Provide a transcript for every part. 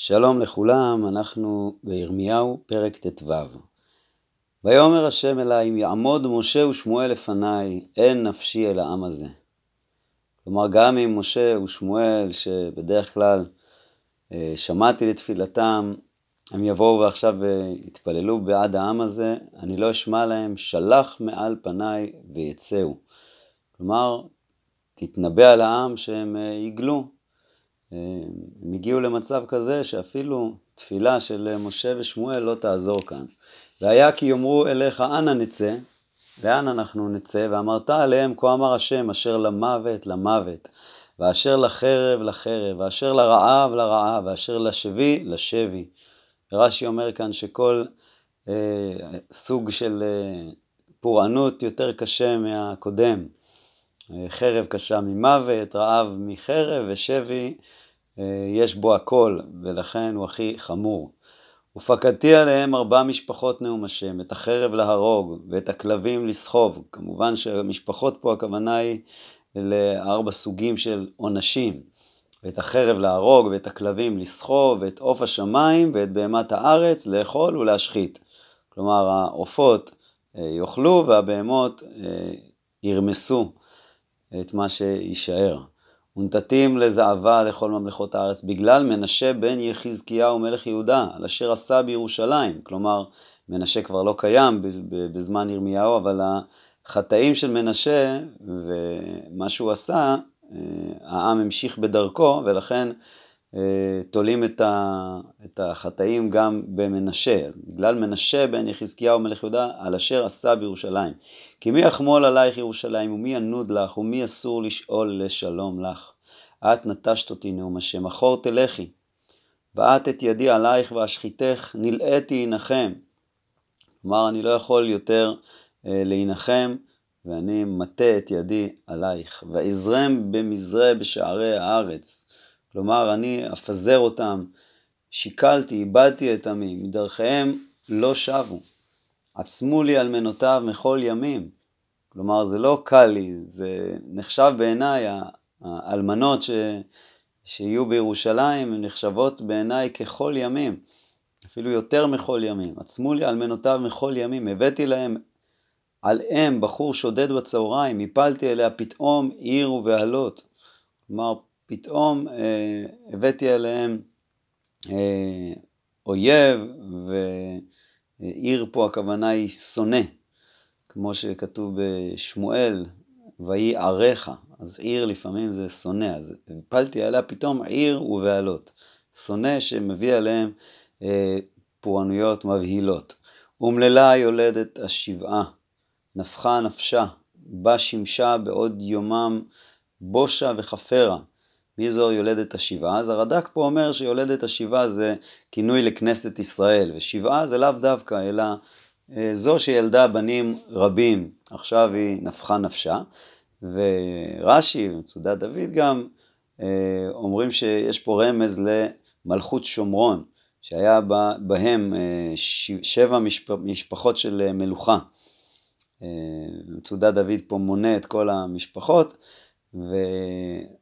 שלום לכולם, אנחנו בירמיהו, פרק ט"ו. ויאמר השם אלי, אם יעמוד משה ושמואל לפניי, אין נפשי אל העם הזה. כלומר, גם אם משה ושמואל, שבדרך כלל אה, שמעתי לתפילתם, הם יבואו ועכשיו אה, יתפללו בעד העם הזה, אני לא אשמע להם, שלח מעל פניי ויצאו. כלומר, תתנבא על העם שהם אה, יגלו, הם הגיעו למצב כזה שאפילו תפילה של משה ושמואל לא תעזור כאן. והיה כי יאמרו אליך אנה נצא, לאן אנחנו נצא? ואמרת עליהם כה אמר השם אשר למוות למוות, ואשר לחרב לחרב, ואשר לרעב לרעב, ואשר לשבי לשבי. רש"י אומר כאן שכל אה, סוג של אה, פורענות יותר קשה מהקודם. אה, חרב קשה ממוות, רעב מחרב ושבי אה, יש בו הכל, ולכן הוא הכי חמור. ופקדתי עליהם ארבע משפחות נאום השם, את החרב להרוג ואת הכלבים לסחוב. כמובן שהמשפחות פה הכוונה היא לארבע סוגים של עונשים. ואת החרב להרוג ואת הכלבים לסחוב ואת עוף השמיים ואת בהמת הארץ לאכול ולהשחית. כלומר העופות אה, יאכלו והבהמות ירמסו את מה שיישאר. ונתתים לזעבה לכל ממלכות הארץ, בגלל מנשה בן יחזקיהו מלך יהודה, על אשר עשה בירושלים. כלומר, מנשה כבר לא קיים בזמן ירמיהו, אבל החטאים של מנשה ומה שהוא עשה, אה, העם המשיך בדרכו, ולכן תולים את החטאים גם במנשה. בגלל מנשה בן יחזקיהו מלך יהודה, על אשר עשה בירושלים. כי מי יחמול עלייך ירושלים, ומי ינוד לך, ומי אסור לשאול לשלום לך. את נטשת אותי נאום השם, אחור תלכי. ואת את ידי עלייך ואשחיתך, נלאיתי ינחם. כלומר, אני לא יכול יותר אה, להנחם, ואני מטה את ידי עלייך. ואזרם במזרה בשערי הארץ. כלומר, אני אפזר אותם, שיקלתי, איבדתי את עמי, מדרכיהם לא שבו. עצמו לי אלמנותיו מכל ימים. כלומר, זה לא קל לי, זה נחשב בעיניי, האלמנות ש... שיהיו בירושלים הן נחשבות בעיניי ככל ימים, אפילו יותר מכל ימים. עצמו לי אלמנותיו מכל ימים, הבאתי להם על אם בחור שודד בצהריים, הפלתי אליה פתאום עיר ובהלות. כלומר, פתאום אה, הבאתי אליהם אה, אויב, ועיר פה הכוונה היא שונא, כמו שכתוב בשמואל, ויהי עריך, אז עיר לפעמים זה שונא, אז הפלתי עליה פתאום עיר ובעלות. שונא שמביא עליהם אה, פורענויות מבהילות. אומללה יולדת השבעה, נפחה נפשה, בה שימשה בעוד יומם בושה וחפרה. מי זו יולדת השבעה? אז הרד"ק פה אומר שיולדת השבעה זה כינוי לכנסת ישראל, ושבעה זה לאו דווקא, אלא אה, זו שילדה בנים רבים, עכשיו היא נפחה נפשה. ורש"י ומצודת דוד גם אה, אומרים שיש פה רמז למלכות שומרון, שהיה בהם אה, שבע משפחות של מלוכה. מצודת דוד פה מונה את כל המשפחות, והוא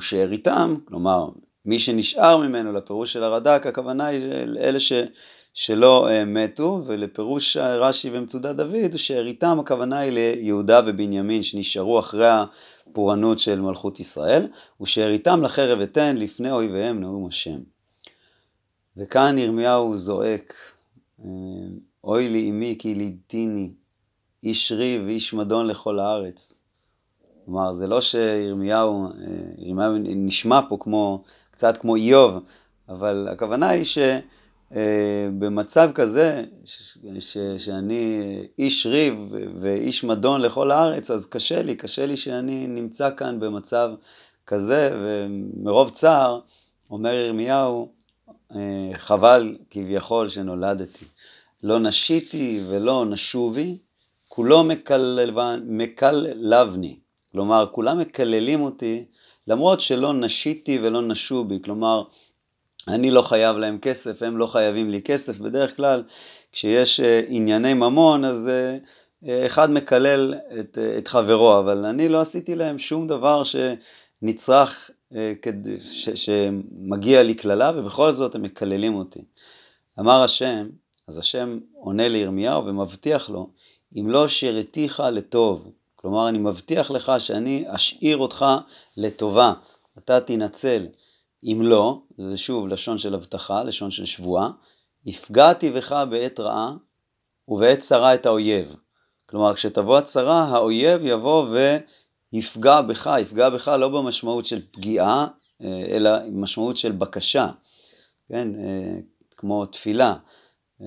שאר איתם, כלומר מי שנשאר ממנו לפירוש של הרד"ק, הכוונה היא לאלה ש... שלא uh, מתו, ולפירוש רש"י ומצודת דוד, שאריתם הכוונה היא ליהודה ובנימין שנשארו אחרי הפורענות של מלכות ישראל, ושאריתם לחרב אתן לפני אויביהם נאום השם. וכאן ירמיהו זועק, אה, אוי לי אמי כי לידתיני, איש ריב ואיש מדון לכל הארץ. כלומר, זה לא שירמיהו, אה, ירמיהו נשמע פה כמו, קצת כמו איוב, אבל הכוונה היא ש... אה, כזה, ש, ש, שאני איש ריב ואיש מדון לכל הארץ, אז קשה לי, קשה לי שאני נמצא כאן במצב כזה, ומרוב צער, אומר ירמיהו, אה, חבל כביכול שנולדתי. לא נשיתי ולא נשובי, כולו מקללבני. כלומר, כולם מקללים אותי, למרות שלא נשיתי ולא נשו בי. כלומר, אני לא חייב להם כסף, הם לא חייבים לי כסף. בדרך כלל כשיש אה, ענייני ממון אז אה, אה, אחד מקלל את, את חברו, אבל אני לא עשיתי להם שום דבר שנצרך שמגיע לי קללה ובכל זאת הם מקללים אותי. אמר השם, אז השם עונה לירמיהו ומבטיח לו, אם לא שירתיך לטוב, כלומר אני מבטיח לך שאני אשאיר אותך לטובה, אתה תנצל. אם לא, זה שוב לשון של הבטחה, לשון של שבועה, הפגעתי בך בעת רעה ובעת צרה את האויב. כלומר, כשתבוא הצרה, האויב יבוא ויפגע בך, יפגע בך לא במשמעות של פגיעה, אה, אלא במשמעות של בקשה, כן, אה, כמו תפילה. אה,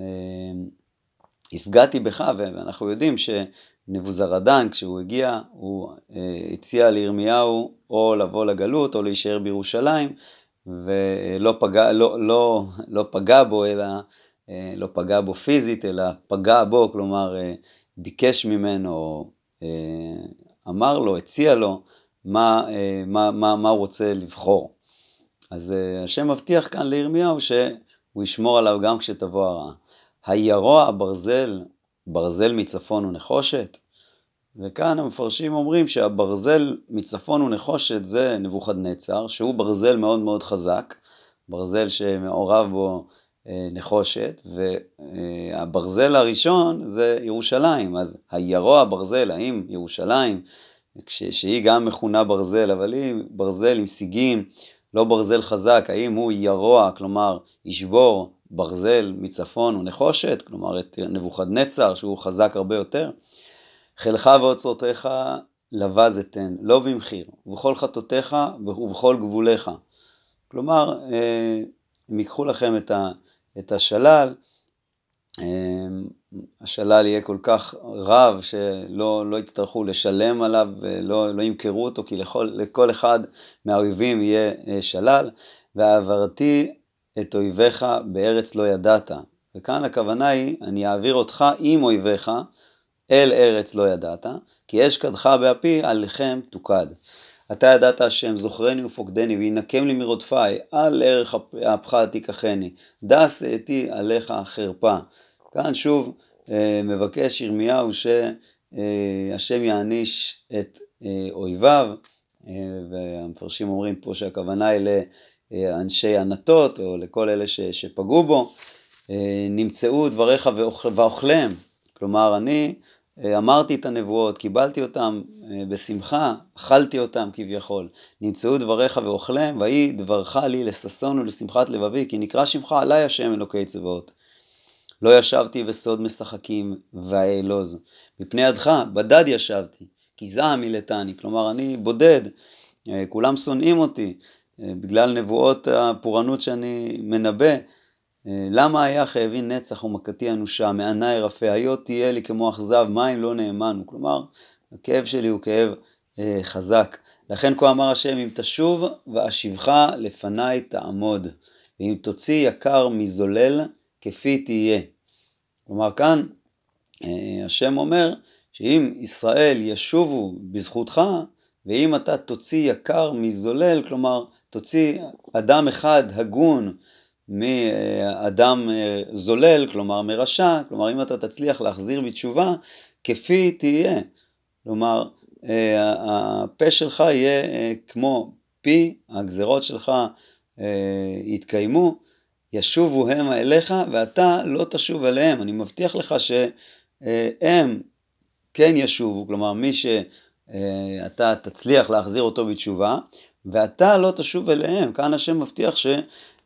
הפגעתי בך, ואנחנו יודעים שנבוזרדן, כשהוא הגיע, הוא הציע לירמיהו או לבוא לגלות או להישאר בירושלים, ולא פגע, לא, לא, לא פגע בו, אלא, לא פגע בו פיזית, אלא פגע בו, כלומר, ביקש ממנו, אה, אמר לו, הציע לו, מה, אה, מה, מה, מה הוא רוצה לבחור. אז אה, השם מבטיח כאן לירמיהו שהוא ישמור עליו גם כשתבוא הרעה. הירוע הברזל, ברזל מצפון ונחושת? וכאן המפרשים אומרים שהברזל מצפון ונחושת זה נבוכדנצר, שהוא ברזל מאוד מאוד חזק, ברזל שמעורב בו אה, נחושת, והברזל הראשון זה ירושלים, אז הירוע ברזל, האם ירושלים, שהיא גם מכונה ברזל, אבל היא ברזל עם סיגים, לא ברזל חזק, האם הוא ירוע, כלומר ישבור ברזל מצפון ונחושת, כלומר את נבוכדנצר שהוא חזק הרבה יותר, חילך ואוצרותיך לבז אתן, לא במחיר, ובכל חטאותיך ובכל גבוליך. כלומר, אה, הם ייקחו לכם את ה... את השלל, אמ, השלל יהיה כל כך רב שלא לא יצטרכו לשלם עליו ולא לא ימכרו אותו, כי לכל, לכל אחד מהאויבים יהיה אה, שלל, ועברתי את אויביך בארץ לא ידעת. וכאן הכוונה היא, אני אעביר אותך עם אויביך אל ארץ לא ידעת, כי אש קדך באפי, עליכם תוקד. אתה ידעת השם, זוכרני ופוקדני, וינקם לי מרודפיי, על ערך אפך תיקחני, דע שאתי עליך חרפה. כאן שוב אה, מבקש ירמיהו שהשם יעניש את אה, אויביו, אה, והמפרשים אומרים פה שהכוונה היא לאנשי ענתות, או לכל אלה שפגעו בו, נמצאו דבריך ואוכליהם. כלומר, אני אה, אמרתי את הנבואות, קיבלתי אותם אה, בשמחה, אכלתי אותם כביכול. נמצאו דבריך ואוכלם, ויהי דברך לי לששון ולשמחת לבבי, כי נקרא שמך עלי השם אלוקי צבאות. לא ישבתי בסוד משחקים ואעלוז. מפני ידך בדד ישבתי, כי זעם מילתני. כלומר, אני בודד, אה, כולם שונאים אותי, בגלל נבואות הפורענות שאני מנבא. אה, למה היה חייבי נצח ומכתי אנושה, מענה ירפה, היות תהיה לי כמו אכזב, מים לא נאמנו. כלומר, הכאב שלי הוא כאב אה, חזק. לכן כה אמר השם, אם תשוב ואשיבך לפניי תעמוד, ואם תוציא יקר מזולל, כפי תהיה. כלומר, כאן אה, השם אומר, שאם ישראל ישובו בזכותך, ואם אתה תוציא יקר מזולל, כלומר, תוציא אדם אחד הגון, מאדם אה, זולל, כלומר מרשע, כלומר אם אתה תצליח להחזיר בתשובה, כפי תהיה. כלומר, אה, הפה שלך יהיה אה, כמו פי, הגזרות שלך יתקיימו, ישובו המה אליך ואתה לא תשוב אליהם. אני מבטיח לך שהם כן ישובו, כלומר מי שאתה תצליח להחזיר אותו בתשובה, ואתה לא תשוב אליהם. כאן השם מבטיח ש...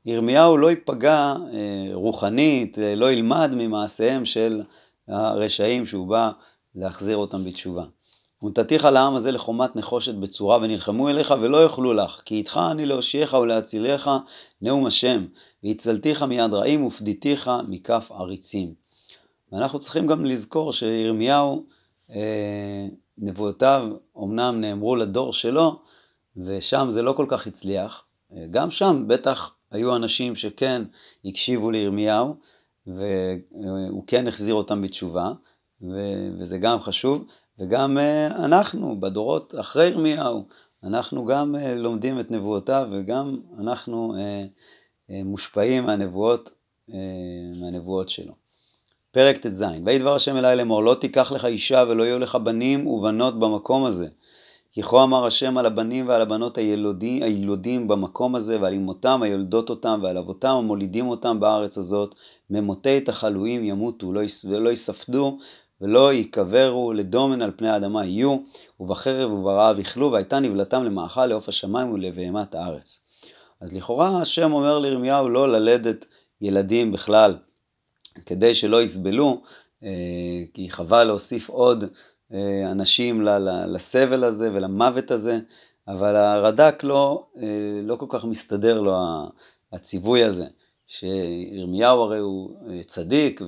ירמיהו לא ייפגע אה, רוחנית, אה, לא ילמד ממעשיהם של הרשעים שהוא בא להחזיר אותם בתשובה. ונתתיך לעם הזה לחומת נחושת בצורה ונלחמו אליך ולא יאכלו לך, כי איתך אני להושיעך ולהצילך נאום השם, והצלתיך מיד רעים ופדיתיך מכף עריצים. ואנחנו צריכים גם לזכור שירמיהו, אה, נבואותיו אמנם נאמרו לדור שלו, ושם זה לא כל כך הצליח. גם שם בטח היו אנשים שכן הקשיבו לירמיהו, והוא כן החזיר אותם בתשובה, וזה גם חשוב, וגם אה, אנחנו, בדורות אחרי ירמיהו, אנחנו גם אה, לומדים את נבואותיו, וגם אנחנו אה, מושפעים מהנבואות, מהנבואות שלו. פרק ט"ז: ויהי דבר השם אלי לאמור לא תיקח לך אישה ולא יהיו לך בנים ובנות במקום הזה כי כה אמר השם על הבנים ועל הבנות הילודים, הילודים במקום הזה, ועל אמותם היולדות אותם, ועל אבותם המולידים אותם בארץ הזאת, ממותי תחלואים ימותו, לא יספדו, ולא ייקברו לדומן על פני האדמה יהיו, ובחרב וברעב יכלו, והייתה נבלתם למאכל לעוף השמיים ולבהמת הארץ. אז לכאורה השם אומר לירמיהו לא ללדת ילדים בכלל, כדי שלא יסבלו, אה, כי חבל להוסיף עוד אנשים לסבל הזה ולמוות הזה, אבל הרד"ק לא, אה, לא כל כך מסתדר לו הציווי הזה, שירמיהו הרי הוא צדיק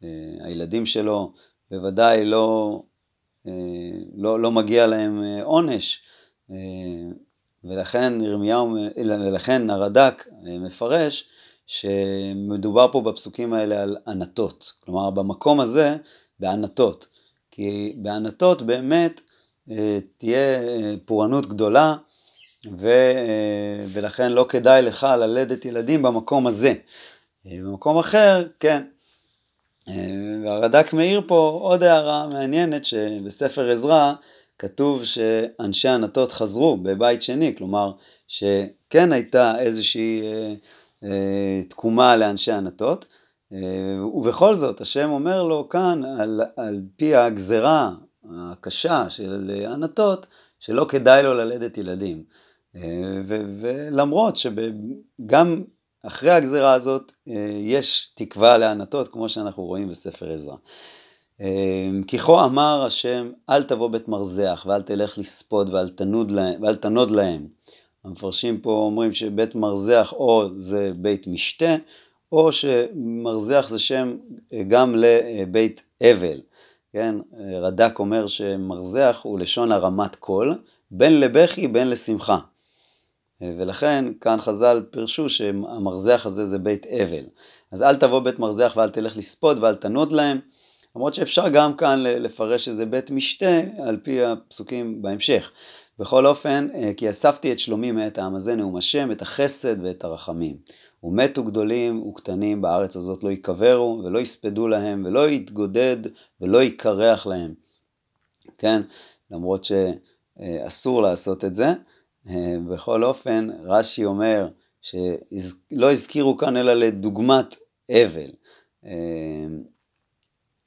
והילדים שלו בוודאי לא, לא, לא מגיע להם עונש, ולכן ירמיהו, ולכן הרד"ק מפרש שמדובר פה בפסוקים האלה על ענתות, כלומר במקום הזה בענתות, כי בענתות באמת אה, תהיה אה, פורענות גדולה ו, אה, ולכן לא כדאי לך ללדת ילדים במקום הזה. במקום אחר, כן. והרד"ק מעיר פה עוד הערה מעניינת שבספר עזרא כתוב שאנשי ענתות חזרו בבית שני, כלומר שכן הייתה איזושהי אה, תקומה לאנשי ענתות, אה, ובכל זאת השם אומר לו כאן על, על פי הגזרה הקשה של ענתות, שלא כדאי לו ללדת ילדים. אה, ו, ולמרות שגם אחרי הגזרה הזאת יש תקווה לענתות, כמו שאנחנו רואים בספר עזרא. כי כה אמר השם, אל תבוא בית מרזח ואל תלך לספוד ואל תנוד להם, ואל תנוד להם. המפרשים פה אומרים שבית מרזח או זה בית משתה, או שמרזח זה שם גם לבית אבל. כן, רד"ק אומר שמרזח הוא לשון הרמת קול, בין לבכי בין לשמחה. ולכן כאן חז"ל פירשו שהמרזח הזה זה בית אבל. אז אל תבוא בית מרזח ואל תלך לספוד ואל תנוד להם, למרות שאפשר גם כאן לפרש שזה בית משתה על פי הפסוקים בהמשך. בכל אופן, אה, כי אספתי את שלומי מאת העם הזה, נאום השם, את החסד ואת הרחמים. ומתו גדולים וקטנים בארץ הזאת לא ייקברו ולא יספדו להם ולא יתגודד ולא יקרח להם. כן, למרות שאסור לעשות את זה. אה, בכל אופן, רש"י אומר שלא הזכירו כאן אלא לדוגמת אבל. אה,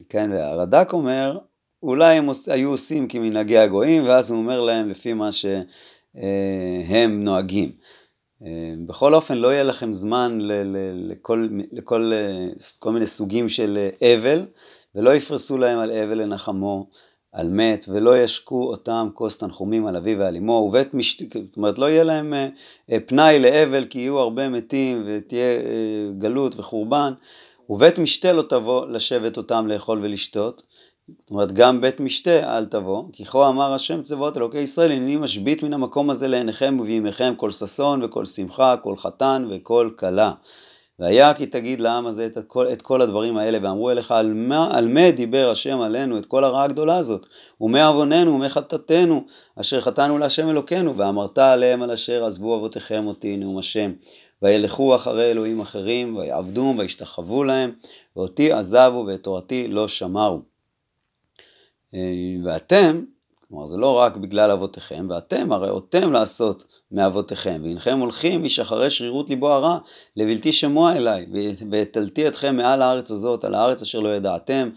כן, והרד"ק אומר אולי הם היו עושים כמנהגי הגויים, ואז הוא אומר להם לפי מה שהם נוהגים. בכל אופן, לא יהיה לכם זמן לכל, לכל כל מיני סוגים של אבל, ולא יפרסו להם על אבל לנחמו, על מת, ולא ישקו אותם כוס תנחומים על אביו ועל אמו, ובית משת... זאת אומרת, לא יהיה להם אה, פנאי לאבל, כי יהיו הרבה מתים, ותהיה אה, גלות וחורבן, ובית משתה לא תבוא לשבת אותם לאכול ולשתות. זאת אומרת, גם בית משתה אל תבוא, כי כה אמר השם צבאות אלוקי ישראל, הנני משבית מן המקום הזה לעיניכם ובימיכם כל ששון וכל שמחה, כל חתן וכל כלה. והיה כי תגיד לעם הזה את כל, את כל הדברים האלה, ואמרו אליך, על מה, על מה דיבר השם עלינו את כל הרעה הגדולה הזאת? ומה עווננו ומה חטאתנו, אשר חטאנו להשם אלוקינו, ואמרת עליהם על אשר עזבו אבותיכם אותי, נאום השם. וילכו אחרי אלוהים אחרים, ויעבדום וישתחוו להם, ואותי עזבו ואת תורתי לא שמרו. אה, ואתם, כלומר זה לא רק בגלל אבותיכם, ואתם הרי אותם לעשות מאבותיכם, והנכם הולכים משחרי שרירות ליבו הרע, לבלתי שמוע אליי, והטלתי אתכם מעל הארץ הזאת, על הארץ אשר לא ידעתם,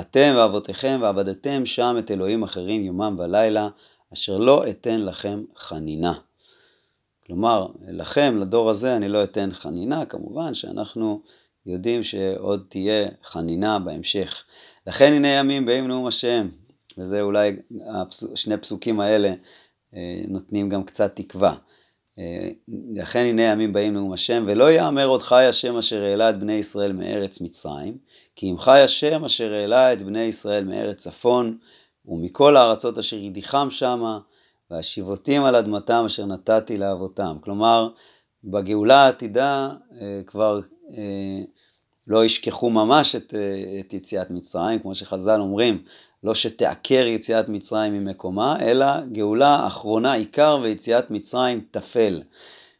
אתם ואבותיכם ועבדתם שם את אלוהים אחרים יומם ולילה, אשר לא אתן לכם חנינה. כלומר, לכם, לדור הזה, אני לא אתן חנינה, כמובן שאנחנו יודעים שעוד תהיה חנינה בהמשך. לכן הנה ימים באים נאום השם, וזה אולי שני פסוקים האלה אה, נותנים גם קצת תקווה. אה, לכן הנה ימים באים נאום השם, ולא יאמר עוד חי השם אשר העלה את בני ישראל מארץ מצרים, כי אם חי השם אשר העלה את בני ישראל מארץ צפון, ומכל הארצות אשר ידיחם שמה, והשיבותים על אדמתם אשר נתתי לאבותם. כלומר, בגאולה העתידה אה, כבר לא ישכחו ממש את, אה, את יציאת מצרים, כמו שחז"ל אומרים, לא שתעקר יציאת מצרים ממקומה, אלא גאולה אחרונה עיקר ויציאת מצרים תפל.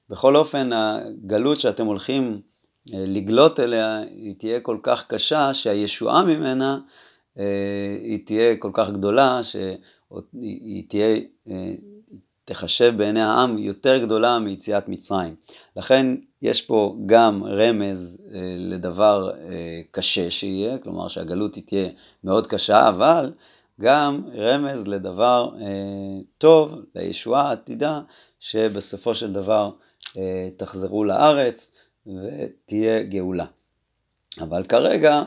בכל אופן, הגלות שאתם הולכים אה, לגלות אליה, היא תהיה כל כך קשה, שהישועה ממנה, אה, היא תהיה כל כך גדולה, שהיא תהיה תחשב בעיני העם יותר גדולה מיציאת מצרים. לכן יש פה גם רמז לדבר קשה שיהיה, כלומר שהגלות תהיה מאוד קשה, אבל גם רמז לדבר טוב, לישועה העתידה, שבסופו של דבר תחזרו לארץ ותהיה גאולה. אבל כרגע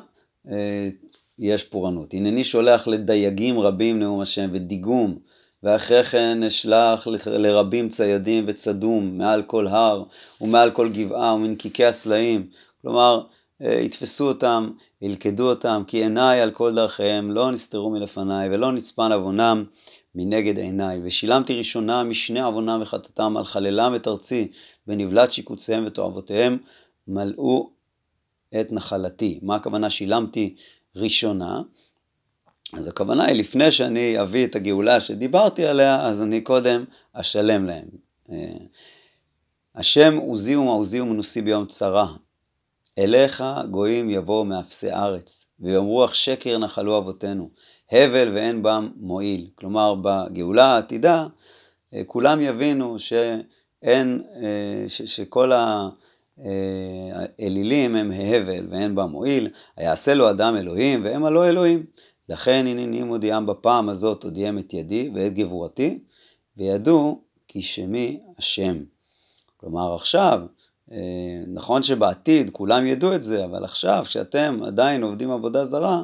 יש פורענות. הנני שולח לדייגים רבים נאום השם ודיגום, ואחרי כן אשלח לרבים ציידים וצדום מעל כל הר ומעל כל גבעה ומנקיקי הסלעים. כלומר, יתפסו אותם, ילכדו אותם, כי עיניי על כל דרכיהם לא נסתרו מלפניי ולא נצפן עוונם מנגד עיניי. ושילמתי ראשונה משני עוונם וחטאתם על חללם את ארצי, ונבלת שיקוציהם ותועבותיהם מלאו את נחלתי. מה הכוונה שילמתי ראשונה? אז הכוונה היא לפני שאני אביא את הגאולה שדיברתי עליה, אז אני קודם אשלם להם. השם עוזי ומעוזי ומנוסי ביום צרה. אליך גויים יבואו מאפסי ארץ, ויאמרו אך שקר נחלו אבותינו, הבל ואין בם מועיל. כלומר, בגאולה העתידה, כולם יבינו שאין, ש, שכל האלילים הם הבל ואין בם מועיל, היעשה לו אדם אלוהים והם הלא אלוהים. לכן הנני מודיעם בפעם הזאת הודיעם את ידי ואת גבורתי, וידעו כי שמי השם. כלומר עכשיו, נכון שבעתיד כולם ידעו את זה, אבל עכשיו כשאתם עדיין עובדים עבודה זרה,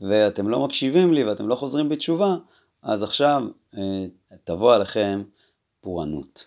ואתם לא מקשיבים לי ואתם לא חוזרים בתשובה, אז עכשיו תבוא עליכם פורענות.